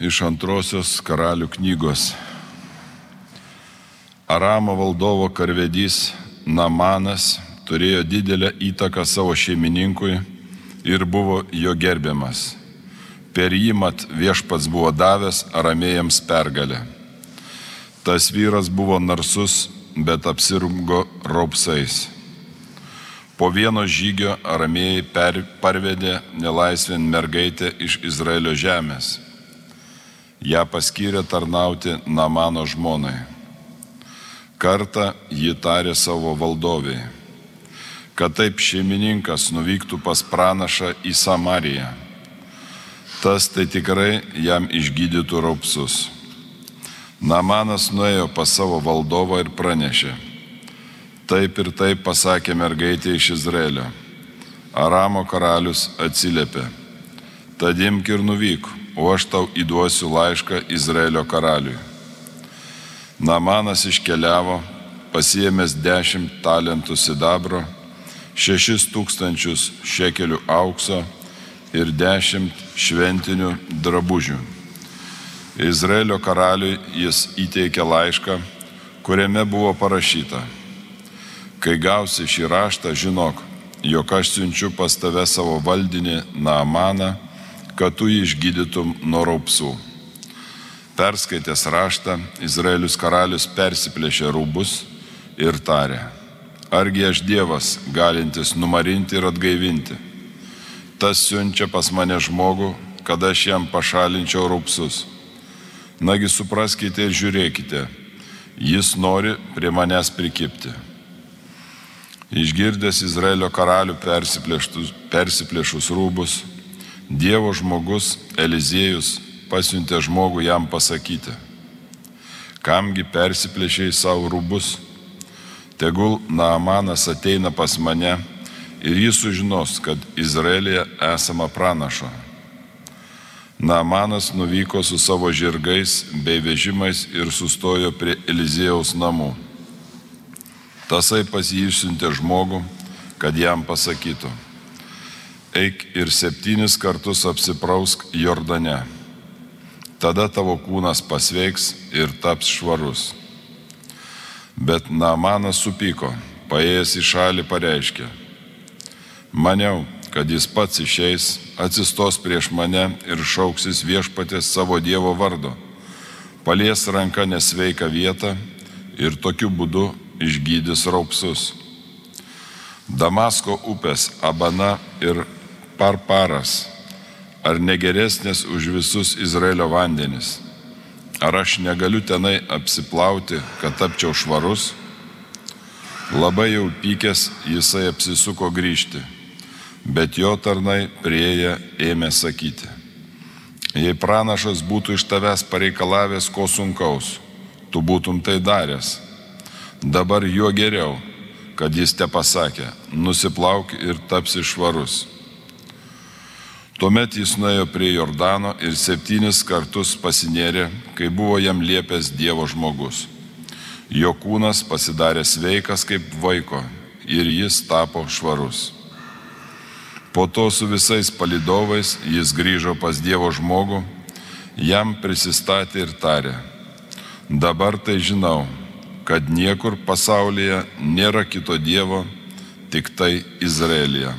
iš antrosios karalių knygos. Aramo valdovo karvedys Namanas turėjo didelę įtaką savo šeimininkui ir buvo jo gerbiamas. Per jį mat viešpats buvo davęs aramėjams pergalę. Tas vyras buvo narsus, bet apsirungo raupsais. Po vieno žygio aramėjai per, parvedė nelaisvėn mergaitę iš Izraelio žemės ją paskyrė tarnauti Namano žmonai. Kartą ji tarė savo valdoviai, kad taip šeimininkas nuvyktų pas pranašą į Samariją. Tas tai tikrai jam išgydytų raupsus. Namanas nuėjo pas savo valdovą ir pranešė. Taip ir taip pasakė mergaitė iš Izraelio. Aramo karalius atsiliepė. Tad imk ir nuvyk, o aš tau įduosiu laišką Izraelio karaliui. Namanas iškeliavo, pasiemęs dešimt talentų sidabro, šešis tūkstančius šekelių aukso ir dešimt šventinių drabužių. Izraelio karaliui jis įteikė laišką, kuriame buvo parašyta, kai gausi šį raštą, žinok, jog aš siunčiu pas tave savo valdinį Naamaną, kad tu jį išgydytum nuo raupsų. Perskaitęs raštą, Izraelius karalius persiplėšė rūbus ir tarė, argi aš Dievas, galintis numarinti ir atgaivinti. Tas siunčia pas mane žmogų, kad aš jam pašalinčiau raupsus. Nagi supraskite ir žiūrėkite, jis nori prie manęs prikipti. Išgirdęs Izraelio karalių persiplėšus rūbus, Dievo žmogus Eliziejus pasiuntė žmogų jam pasakyti, kamgi persiplėšiai savo rūbus, tegul Naamanas ateina pas mane ir jis sužinos, kad Izraelėje esama pranašo. Naamanas nuvyko su savo žirgais bei vežimais ir sustojo prie Eliziejaus namų. Tasai pas jį išsiuntė žmogų, kad jam pasakytų eik ir septynis kartus apsiprausk Jordane. Tada tavo kūnas pasveiks ir taps švarus. Bet Namanas supyko, paėjęs į šalį pareiškė. Maniau, kad jis pats išeis, atsistos prieš mane ir šauksis viešpatės savo Dievo vardo, palies ranką nesveiką vietą ir tokiu būdu išgydys raupsus. Damasko upės Abana ir parparas, ar negeresnės už visus Izraelio vandenis? Ar aš negaliu tenai apsiplauti, kad tapčiau švarus? Labai jau pykęs jisai apsisuko grįžti, bet jo tarnai prieėję ėmė sakyti. Jei pranašas būtų iš tavęs pareikalavęs ko sunkaus, tu būtum tai daręs. Dabar juo geriau, kad jis te pasakė, nusiplauk ir tapsi švarus. Tuomet jis nuėjo prie Jordano ir septynis kartus pasinėrė, kai buvo jam liepęs Dievo žmogus. Jo kūnas pasidarė sveikas kaip vaiko ir jis tapo švarus. Po to su visais palidovais jis grįžo pas Dievo žmogų, jam prisistatė ir tarė, dabar tai žinau, kad niekur pasaulyje nėra kito Dievo, tik tai Izraelija.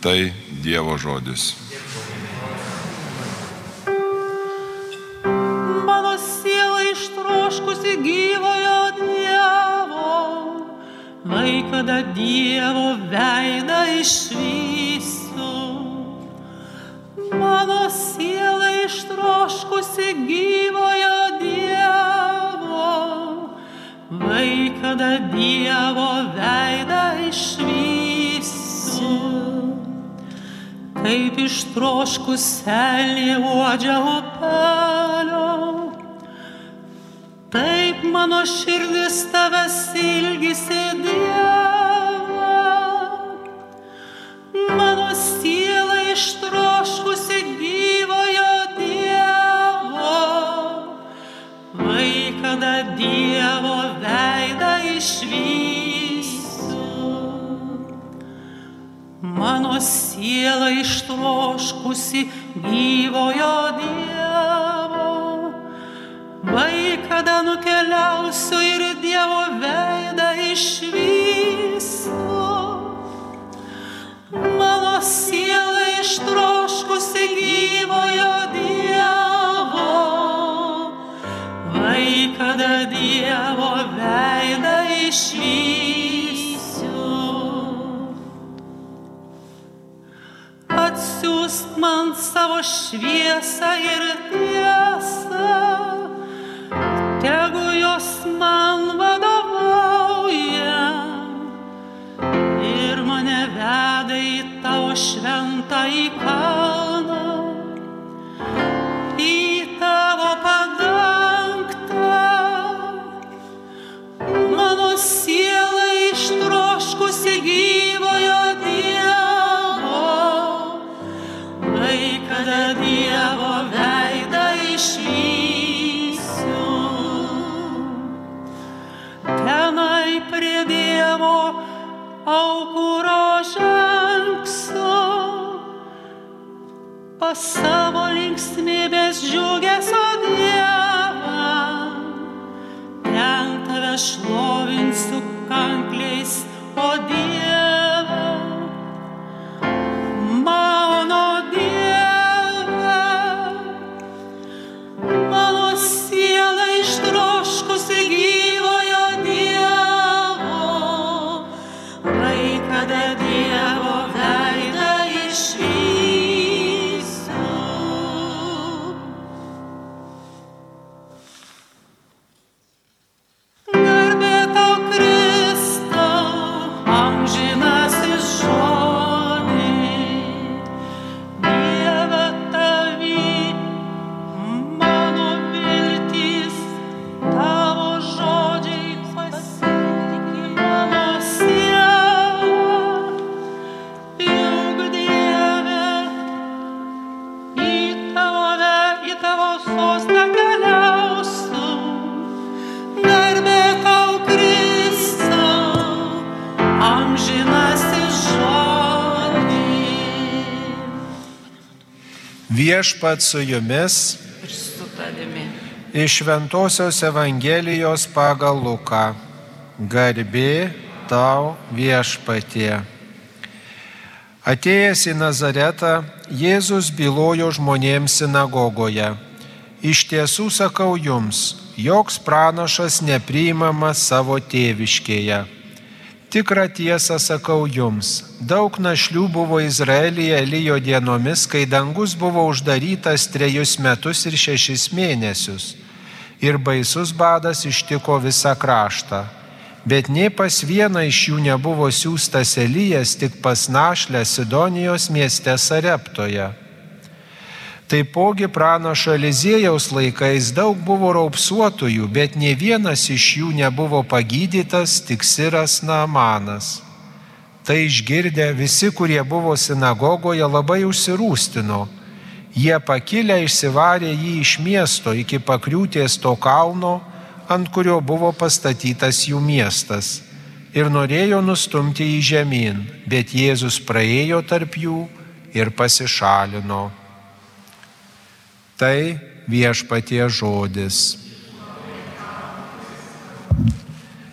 Tai Dievo žodis. Lai kada Dievo veidą išvysiu, mano siela ištroškusi gyvojo Dievo, lai kada Dievo veidą išvysiu, kaip ištroškus selė uodžia upelio. Taip mano širdis tavęs siela ištroškusi gyvojo Dievo. Šviesą ir tiesą, tegu jos man vadovauja. Ir mane veda į tavo šventą į aukuro žengsiu, pas savo linksmybės džiugesio Dievą. Ten tave šlovinsiu Viešpat su jumis Ir su tavimi. iš Ventosios Evangelijos pagal Luką. Garbė tau viešpatie. Atėjęs į Nazaretą, Jėzus bylojo žmonėms sinagogoje. Iš tiesų sakau jums, joks pranašas nepriimamas savo tėviškėje. Tikrą tiesą sakau jums, daug našlių buvo Izraelyje Elijo dienomis, kai dangus buvo uždarytas trejus metus ir šešis mėnesius. Ir baisus badas ištiko visą kraštą. Bet nie pas vieną iš jų nebuvo siūstas Elijas, tik pas našlę Sidonijos mieste Sareptoje. Taipogi pranašo Eliziejaus laikais daug buvo raupsuotojų, bet ne vienas iš jų nebuvo pagydytas, tik Siras Naamanas. Tai išgirdę visi, kurie buvo sinagogoje, labai užsirūstino. Jie pakilę išsivarė jį iš miesto iki pakriūties to kalno, ant kurio buvo pastatytas jų miestas. Ir norėjo nustumti jį žemyn, bet Jėzus praėjo tarp jų ir pasišalino. Tai viešpatie žodis.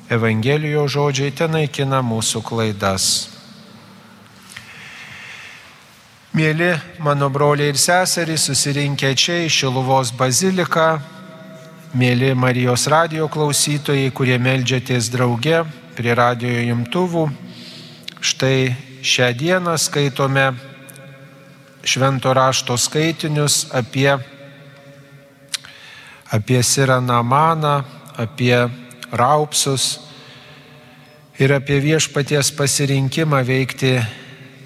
Evangelijos žodžiai ten naikina mūsų klaidas. Mėly mano broliai ir seserys, susirinkę čia į Šiluvos baziliką, mėly Marijos radio klausytojai, kurie melžiatės drauge prie radio imtuvų, štai šią dieną skaitome švento rašto skaitinius apie, apie Siranamaną, apie raupsus ir apie viešpaties pasirinkimą veikti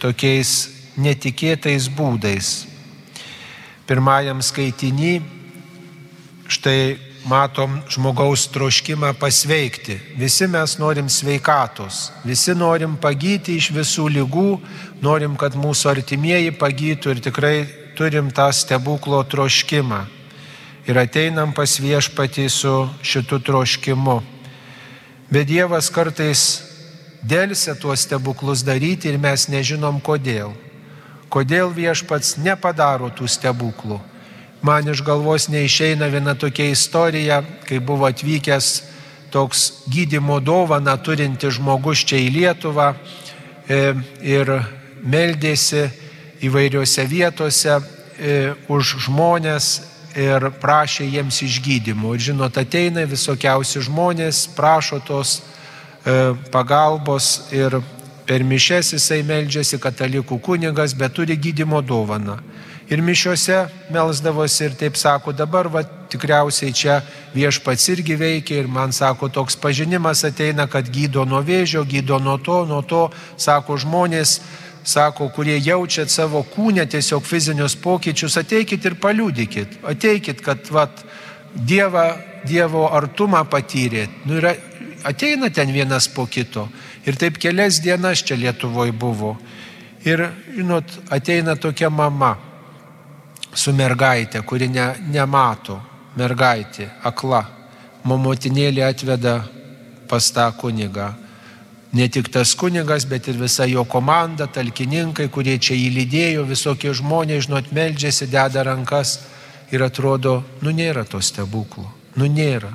tokiais netikėtais būdais. Pirmajam skaitinį štai matom žmogaus troškimą pasveikti. Visi mes norim sveikatos, visi norim pagyti iš visų lygų, norim, kad mūsų artimieji pagytų ir tikrai turim tą stebuklo troškimą. Ir ateinam pas viešpatį su šitu troškimu. Bet Dievas kartais dėlse tuos stebuklus daryti ir mes nežinom kodėl. Kodėl viešpats nepadaro tų stebuklų. man iš galvos neišeina viena tokia istorija, kai buvo atvykęs toks gydimo dovana turinti žmogus čia į Lietuvą e, ir meldėsi įvairiose vietose e, už žmonės ir prašė jiems išgydymų. Ir žinot, ateina visokiausi žmonės, prašo tos e, pagalbos ir per mišes jisai meldžiasi katalikų kunigas, bet turi gydimo dovaną. Ir mišiuose melsdavosi ir taip sako, dabar va, tikriausiai čia viešpats irgi veikia ir man sako, toks pažinimas ateina, kad gydo nuo vėžio, gydo nuo to, nuo to, sako žmonės, sako, kurie jaučiat savo kūnę tiesiog fizinius pokyčius, ateikit ir paliūdikit, ateikit, kad vat, dievą, Dievo artumą patyrėt. Nu, yra, ateina ten vienas po kito. Ir taip kelias dienas čia Lietuvoje buvo. Ir, žinot, ateina tokia mama su mergaitė, kuri ne, nemato, mergaitė, akla. Momotinėlė atveda pas tą kunigą. Ne tik tas kunigas, bet ir visa jo komanda, talkininkai, kurie čia įlydėjo, visokie žmonės, žinot, meldžiasi, deda rankas ir atrodo, nu nėra to stebuklo, nu nėra.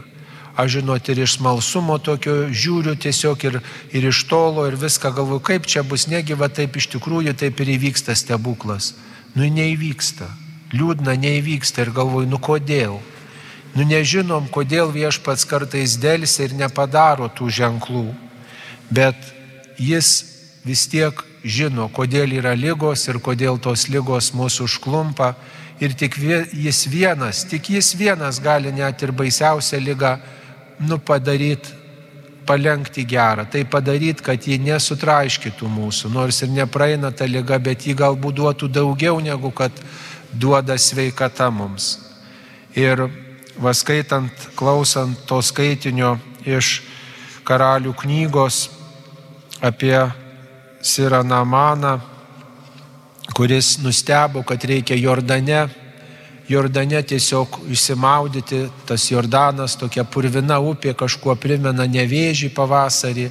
Aš žinot ir iš smalsumo tokio žiūriu tiesiog ir, ir iš tolo ir viską galvoju, kaip čia bus negyva, taip iš tikrųjų taip ir įvyksta stebuklas. Nu neįvyksta liūdna neįvyksta ir galvoju, nu kodėl? Nu nežinom, kodėl viešpats kartais dėlsi ir nepadaro tų ženklų, bet jis vis tiek žino, kodėl yra lygos ir kodėl tos lygos mūsų užklumpa ir tik jis vienas, tik jis vienas gali net ir baisiausią lygą nu padaryti palengti gerą, tai padaryti, kad ji nesutraiškytų mūsų, nors ir nepraeina ta lyga, bet ji galbūt duotų daugiau negu kad duoda sveikata mums. Ir vaskaitant, klausant to skaitinio iš karalių knygos apie Sirą Namaną, kuris nustebo, kad reikia Jordane, Jordane tiesiog išsimaudyti, tas Jordanas, tokia purvina upė, kažkuo primena nevėžį pavasarį,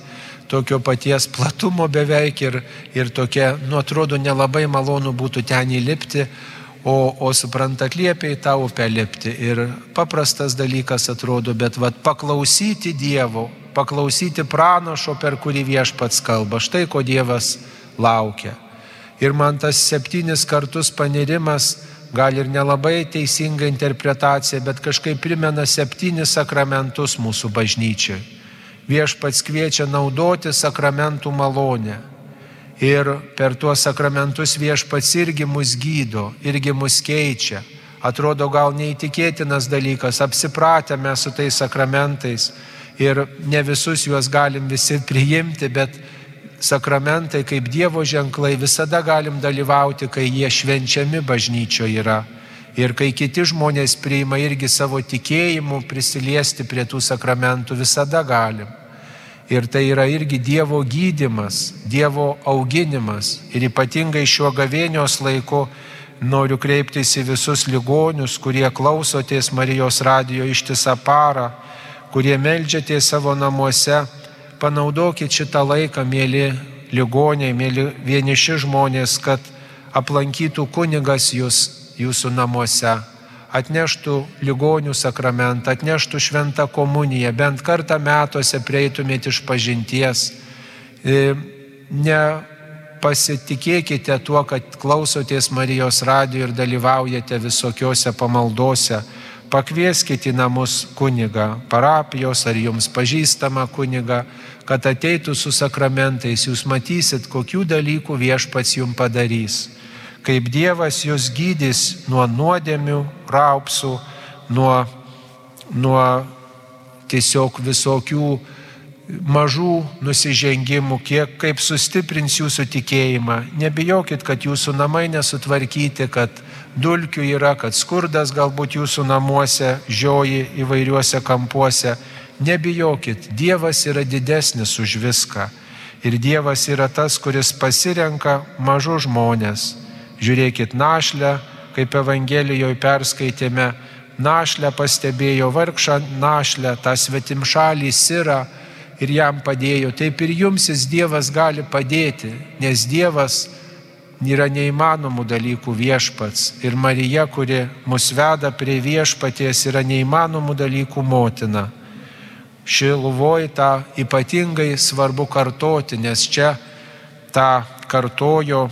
tokio paties platumo beveik ir, ir tokia, nu atrodo, nelabai malonu būtų ten įlipti, o, o suprantat, liepia į tą upę lipti. Ir paprastas dalykas atrodo, bet vad paklausyti Dievo, paklausyti pranašo, per kurį viešpats kalba. Štai ko Dievas laukia. Ir man tas septynis kartus panirimas, gal ir nelabai teisinga interpretacija, bet kažkaip primena septynis sakramentus mūsų bažnyčiai. Viešpats kviečia naudoti sakramentų malonę. Ir per tuos sakramentus viešpats irgi mus gydo, irgi mus keičia. Atrodo gal neįtikėtinas dalykas, apsipratę mes su tais sakramentais ir ne visus juos galim visi priimti, bet sakramentai kaip Dievo ženklai visada galim dalyvauti, kai jie švenčiami bažnyčioje yra. Ir kai kiti žmonės priima irgi savo tikėjimu prisiliesti prie tų sakramentų, visada galim. Ir tai yra irgi Dievo gydimas, Dievo auginimas. Ir ypatingai šiuo gavėnios laiku noriu kreiptis į visus ligonius, kurie klausotės Marijos radijo ištisą parą, kurie melžiatės savo namuose. Panaudokit šitą laiką, mėly ligoniai, mėly vieniši žmonės, kad aplankytų kunigas jūs jūsų namuose atneštų ligonių sakramentą, atneštų šventą komuniją, bent kartą metuose prieitumėte iš pažinties. E, Nepasitikėkite tuo, kad klausotės Marijos radijo ir dalyvaujate visokiose pamaldose. Pakvieskite į namus kunigą, parapijos ar jums pažįstamą kunigą, kad ateitų su sakramentais, jūs matysit, kokių dalykų viešpats jums padarys kaip Dievas jūs gydys nuo nuodėmių, raupsų, nuo, nuo tiesiog visokių mažų nusižengimų, kiek kaip sustiprins jūsų tikėjimą. Nebijokit, kad jūsų namai nesutvarkyti, kad dulkių yra, kad skurdas galbūt jūsų namuose žioji įvairiuose kampuose. Nebijokit, Dievas yra didesnis už viską. Ir Dievas yra tas, kuris pasirenka mažus žmonės Žiūrėkit našlę, kaip Evangelijoje perskaitėme, našlę pastebėjo vargšą našlę, tą svetim šalį sirą ir jam padėjo. Taip ir jums jis Dievas gali padėti, nes Dievas yra neįmanomų dalykų viešpats ir Marija, kuri mus veda prie viešpaties, yra neįmanomų dalykų motina. Šiluvoj tą ypatingai svarbu kartoti, nes čia tą kartojo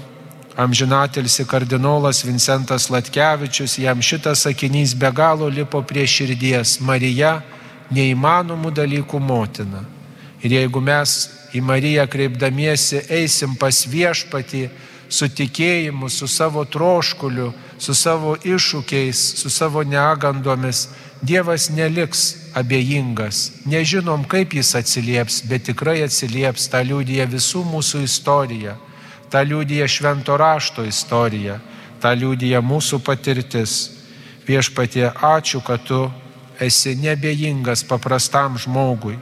amžinatilsi kardinolas Vincentas Latkevičius, jam šitas sakinys be galo lipo prie širdies. Marija neįmanomų dalykų motina. Ir jeigu mes į Mariją kreipdamiesi eisim pas viešpatį, su tikėjimu, su savo troškuliu, su savo iššūkiais, su savo negandomis, Dievas neliks abejingas. Nežinom, kaip jis atsilieps, bet tikrai atsilieps. Ta liūdija visų mūsų istorija, ta liūdija švento rašto istorija, ta liūdija mūsų patirtis. Viešpatie, ačiū, kad tu esi nebejingas paprastam žmogui,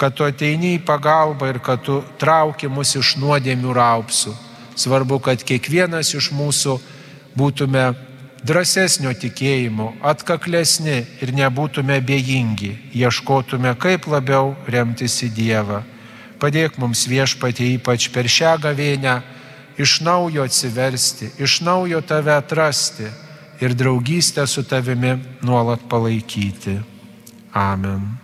kad tu ateini į pagalbą ir kad tu trauki mus iš nuodėmių raupsų. Svarbu, kad kiekvienas iš mūsų būtume drąsesnio tikėjimo, atkaklesni ir nebūtume bejingi, ieškotume kaip labiau remtis į Dievą. Padėk mums viešpatį ypač per šią gavėnę iš naujo atsiversti, iš naujo tave atrasti ir draugystę su tavimi nuolat palaikyti. Amen.